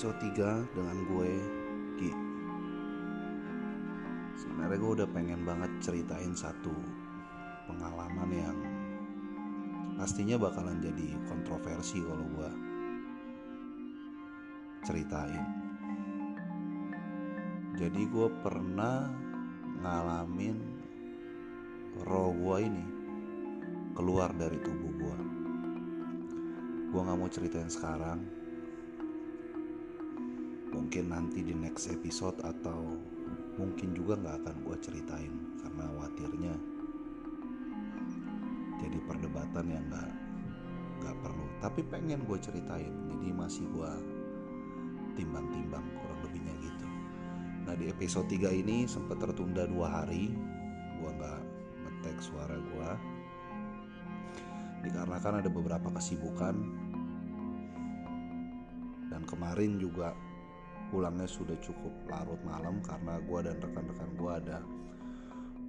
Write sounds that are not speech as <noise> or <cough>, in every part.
episode 3 dengan gue Ki Sebenarnya gue udah pengen banget ceritain satu pengalaman yang pastinya bakalan jadi kontroversi kalau gue ceritain. Jadi gue pernah ngalamin roh gue ini keluar dari tubuh gue. Gue gak mau ceritain sekarang mungkin nanti di next episode atau mungkin juga nggak akan gue ceritain karena khawatirnya jadi perdebatan yang nggak nggak perlu. Tapi pengen gue ceritain jadi masih gue timbang-timbang kurang lebihnya gitu. Nah di episode 3 ini sempat tertunda dua hari gue nggak ngetek suara gue dikarenakan ada beberapa kesibukan. Dan kemarin juga pulangnya sudah cukup larut malam karena gue dan rekan-rekan gue ada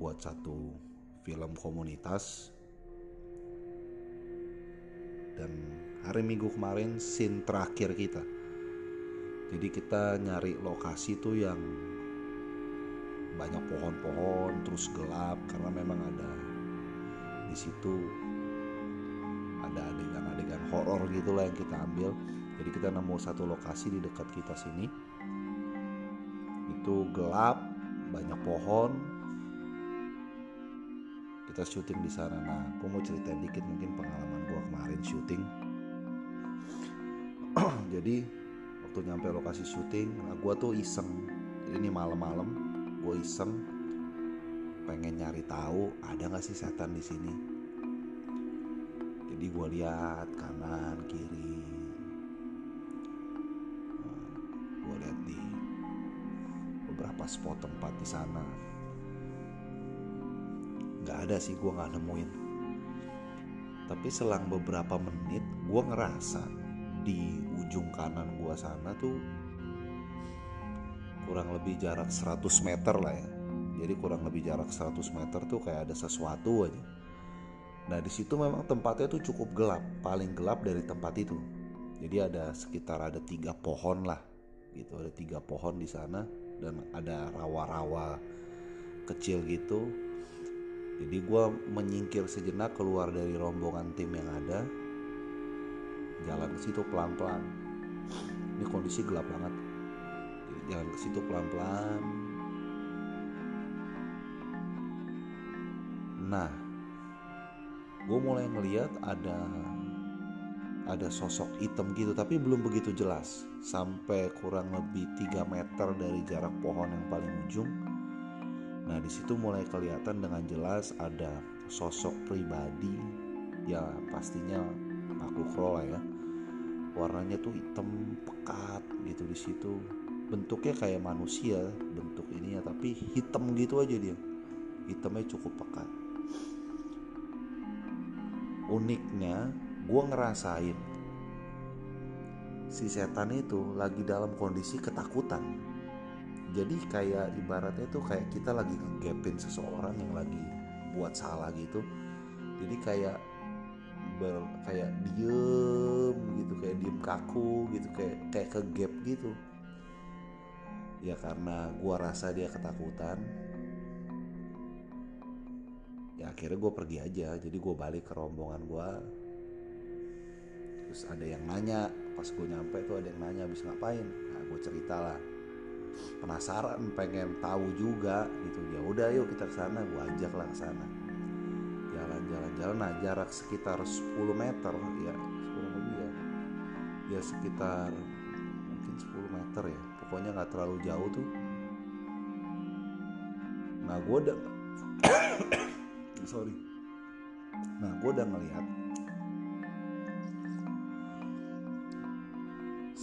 buat satu film komunitas. Dan hari minggu kemarin scene terakhir kita. Jadi kita nyari lokasi tuh yang banyak pohon-pohon terus gelap karena memang ada di situ ada adegan-adegan horor gitulah yang kita ambil jadi kita nemu satu lokasi di dekat kita sini. Itu gelap banyak pohon. Kita syuting di sana. Nah aku mau ceritain dikit mungkin pengalaman gue kemarin syuting. <clears throat> Jadi waktu nyampe lokasi syuting nah gue tuh iseng. Ini malam-malam gue iseng. Pengen nyari tahu ada nggak sih setan di sini? Jadi gue lihat kanan kiri beberapa spot tempat di sana. Nggak ada sih gue nggak nemuin. Tapi selang beberapa menit gue ngerasa di ujung kanan gue sana tuh kurang lebih jarak 100 meter lah ya. Jadi kurang lebih jarak 100 meter tuh kayak ada sesuatu aja. Nah di situ memang tempatnya tuh cukup gelap paling gelap dari tempat itu. Jadi ada sekitar ada tiga pohon lah gitu. Ada tiga pohon di sana dan ada rawa-rawa kecil gitu. Jadi gue menyingkir sejenak keluar dari rombongan tim yang ada. Jalan ke situ pelan-pelan. Ini kondisi gelap banget. Jalan ke situ pelan-pelan. Nah gue mulai ngeliat ada ada sosok hitam gitu tapi belum begitu jelas. Sampai kurang lebih 3 meter dari jarak pohon yang paling ujung. Nah di situ mulai kelihatan dengan jelas ada sosok pribadi. Ya pastinya makhluk roh ya. Warnanya tuh hitam pekat gitu di situ. Bentuknya kayak manusia bentuk ini ya tapi hitam gitu aja dia. Hitamnya cukup pekat. Uniknya gue ngerasain si setan itu lagi dalam kondisi ketakutan. Jadi kayak ibaratnya tuh kayak kita lagi ngegapin seseorang yang lagi buat salah gitu. Jadi kayak ber, kayak diem gitu kayak diem kaku gitu kayak kayak ke gap gitu. Ya karena gue rasa dia ketakutan. Ya akhirnya gue pergi aja. Jadi gue balik ke rombongan gue terus ada yang nanya pas gue nyampe tuh ada yang nanya habis ngapain? Nah gue cerita lah. Penasaran pengen tahu juga gitu. Ya udah yuk kita ke sana gue ajak lah ke sana. Jalan-jalan jalan nah jarak sekitar 10 meter ya 10 lebih ya. Ya sekitar mungkin 10 meter ya. Pokoknya nggak terlalu jauh tuh. Nah gue udah <coughs> sorry. Nah gue udah ngeliat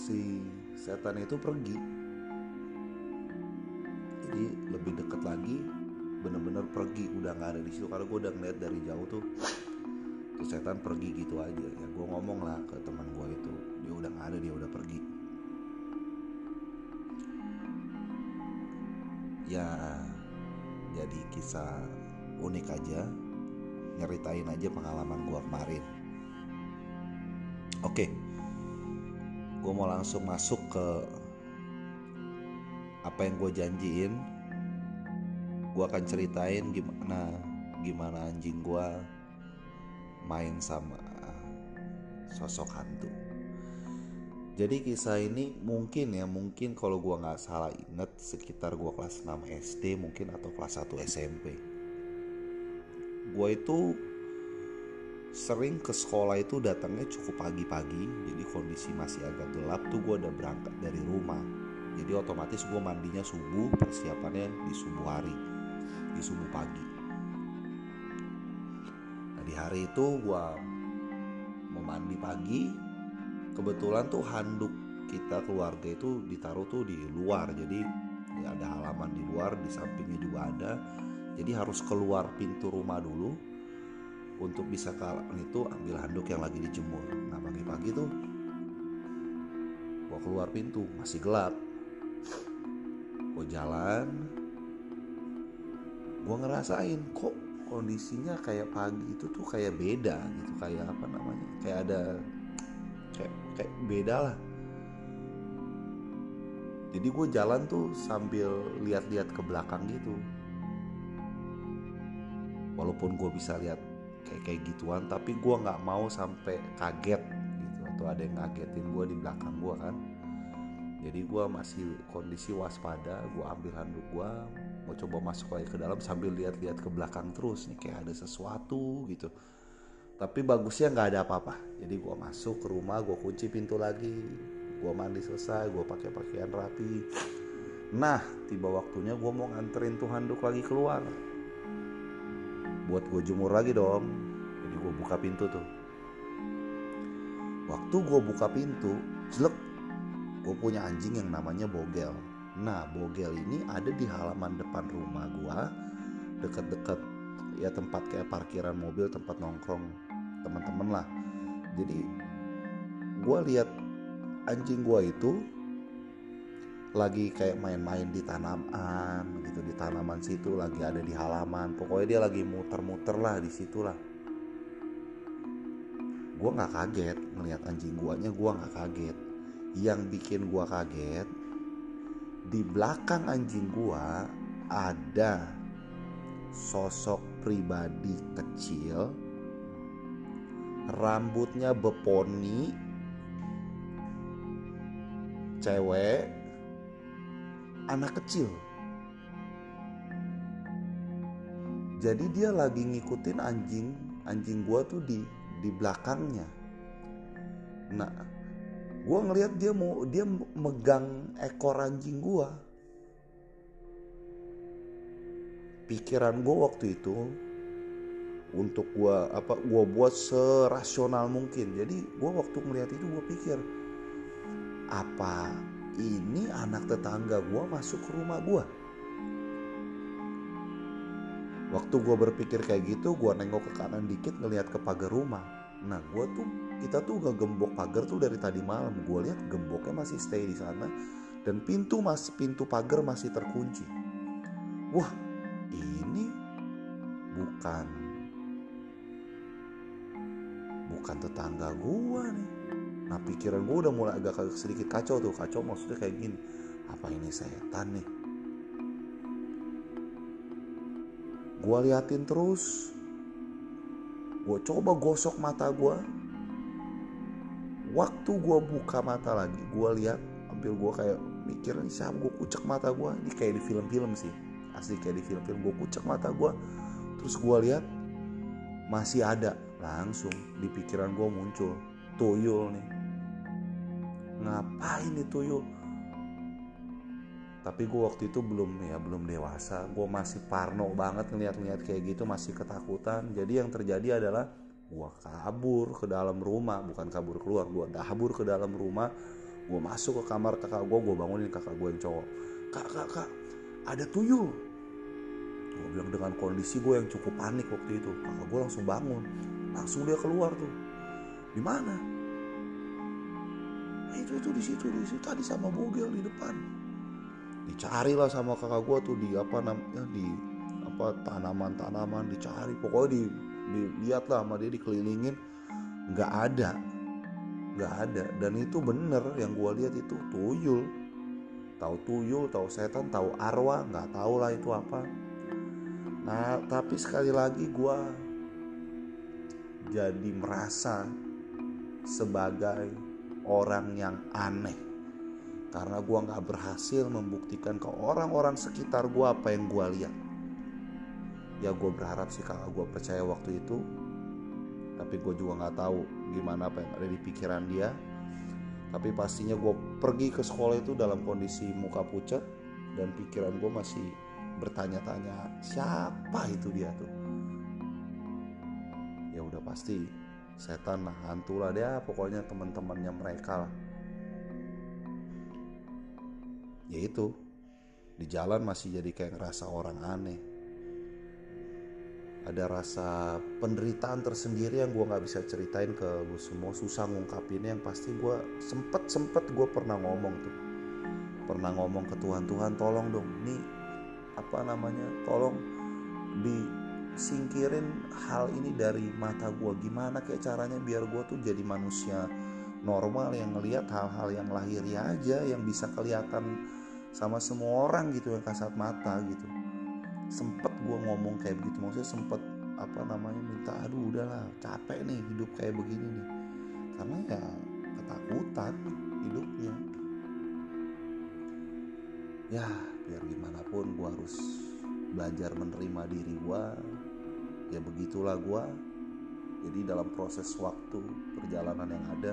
si setan itu pergi. Jadi lebih deket lagi bener-bener pergi. Udah nggak ada di situ karena gue udah ngeliat dari jauh tuh tuh setan pergi gitu aja. Ya gue ngomong lah ke teman gue itu dia udah nggak ada dia udah pergi. Ya jadi kisah unik aja. Nyeritain aja pengalaman gue kemarin. Oke. okay gue mau langsung masuk ke apa yang gue janjiin. Gue akan ceritain gimana gimana anjing gue main sama sosok hantu. Jadi kisah ini mungkin ya mungkin kalau gue nggak salah inget sekitar gue kelas 6 SD mungkin atau kelas 1 SMP gue itu sering ke sekolah itu datangnya cukup pagi-pagi jadi kondisi masih agak gelap tuh gue udah berangkat dari rumah. Jadi otomatis gue mandinya subuh persiapannya di subuh hari di subuh pagi. Nah di hari itu gue mau mandi pagi kebetulan tuh handuk kita keluarga itu ditaruh tuh di luar jadi ada halaman di luar di sampingnya juga ada. Jadi harus keluar pintu rumah dulu untuk bisa ke itu ambil handuk yang lagi dijemur. Nah pagi-pagi tuh gua keluar pintu masih gelap. Gua jalan gua ngerasain kok kondisinya kayak pagi itu tuh kayak beda gitu kayak apa namanya kayak ada kayak kayak beda lah. Jadi gue jalan tuh sambil lihat-lihat ke belakang gitu. Walaupun gue bisa lihat kayak kayak gituan. Tapi gue nggak mau sampai kaget gitu atau ada yang ngagetin gue di belakang gue kan. Jadi gue masih kondisi waspada gue ambil handuk gue mau coba masuk lagi ke dalam sambil lihat-lihat ke belakang terus. Nih kayak ada sesuatu gitu. Tapi bagusnya nggak ada apa-apa. Jadi gue masuk ke rumah gue kunci pintu lagi. Gue mandi selesai gue pakai pakaian rapi. Nah tiba waktunya gue mau nganterin tuh handuk lagi keluar buat gue jemur lagi dong. Jadi gue buka pintu tuh. Waktu gue buka pintu jelek. Gue punya anjing yang namanya bogel. Nah bogel ini ada di halaman depan rumah gue deket-deket ya tempat kayak parkiran mobil tempat nongkrong teman-teman lah. Jadi gue lihat anjing gue itu lagi kayak main-main di tanaman gitu di tanaman situ lagi ada di halaman. Pokoknya dia lagi muter-muter lah di situ lah. Gue nggak kaget ngelihat anjing guanya gue nggak kaget. Yang bikin gue kaget di belakang anjing gua ada sosok pribadi kecil rambutnya beponi cewek anak kecil. Jadi dia lagi ngikutin anjing anjing gua tuh di di belakangnya. Nah gua ngelihat dia mau dia megang ekor anjing gua. Pikiran gua waktu itu untuk gua apa gua buat serasional mungkin. Jadi gua waktu melihat itu gua pikir apa ini anak tetangga gua masuk ke rumah gua. Waktu gua berpikir kayak gitu gua nengok ke kanan dikit ngelihat ke pagar rumah. Nah gua tuh kita tuh gak gembok pagar tuh dari tadi malam. Gua lihat gemboknya masih stay di sana dan pintu masih pintu pagar masih terkunci. Wah ini bukan bukan tetangga gua nih nah pikiran gua udah mulai agak sedikit kacau tuh. Kacau maksudnya kayak gini apa ini setan nih? Gua liatin terus. Gua coba gosok mata gua. Waktu gua buka mata lagi gua lihat hampir gua kayak mikir nih siapa? Gua kucek mata gua. Ini kayak di film-film sih. Asli kayak di film-film. Gua kucek mata gua. Terus gua lihat masih ada. Langsung di pikiran gua muncul tuyul nih ngapain nih tuyul tapi gue waktu itu belum ya belum dewasa. Gue masih parno banget ngeliat-ngeliat kayak gitu masih ketakutan. Jadi yang terjadi adalah gue kabur ke dalam rumah. Bukan kabur keluar gue kabur ke dalam rumah. Gue masuk ke kamar kakak gue gue bangunin kakak gue yang cowok. Kak kak kak ada tuyul. Gue bilang dengan kondisi gue yang cukup panik waktu itu. Kakak gue langsung bangun. Langsung dia keluar tuh. Di mana itu itu di situ di situ. Tadi sama bogel di depan. Dicari lah sama kakak gue tuh di apa namanya di apa tanaman-tanaman dicari. Pokoknya di dilihat lah sama dia dikelilingin. Nggak ada. Nggak ada. Dan itu bener yang gue lihat itu tuyul. Tahu tuyul tahu setan tahu arwah nggak tahu lah itu apa. Nah tapi sekali lagi gue jadi merasa sebagai orang yang aneh. Karena gue nggak berhasil membuktikan ke orang-orang sekitar gue apa yang gue lihat. Ya gue berharap sih kalau gue percaya waktu itu tapi gue juga nggak tahu gimana apa yang ada di pikiran dia. Tapi pastinya gue pergi ke sekolah itu dalam kondisi muka pucat dan pikiran gue masih bertanya-tanya siapa itu dia tuh? Ya udah pasti setan lah hantu lah dia pokoknya teman-temannya mereka lah. Ya itu di jalan masih jadi kayak ngerasa orang aneh. Ada rasa penderitaan tersendiri yang gue nggak bisa ceritain ke lu semua susah ngungkapinnya yang pasti gue sempet sempet gue pernah ngomong tuh. Pernah ngomong ke Tuhan Tuhan tolong dong nih apa namanya tolong disingkirin hal ini dari mata gue gimana kayak caranya biar gue tuh jadi manusia normal yang ngelihat hal-hal yang lahiriah aja yang bisa kelihatan sama semua orang gitu yang kasat mata gitu. Sempet gue ngomong kayak begitu maksudnya sempet apa namanya minta aduh udahlah capek nih hidup kayak begini nih. Karena ya ketakutan hidupnya. Ya biar gimana pun gue harus belajar menerima diri gue ya begitulah gue jadi dalam proses waktu perjalanan yang ada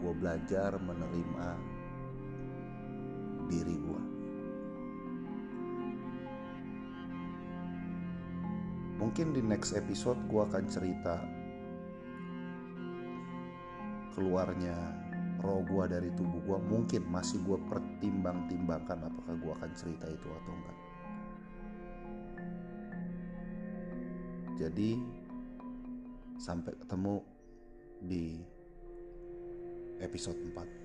gue belajar menerima diri gue mungkin di next episode gue akan cerita keluarnya roh gue dari tubuh gue mungkin masih gue pertimbang-timbangkan apakah gue akan cerita itu atau enggak jadi sampai ketemu di episode 4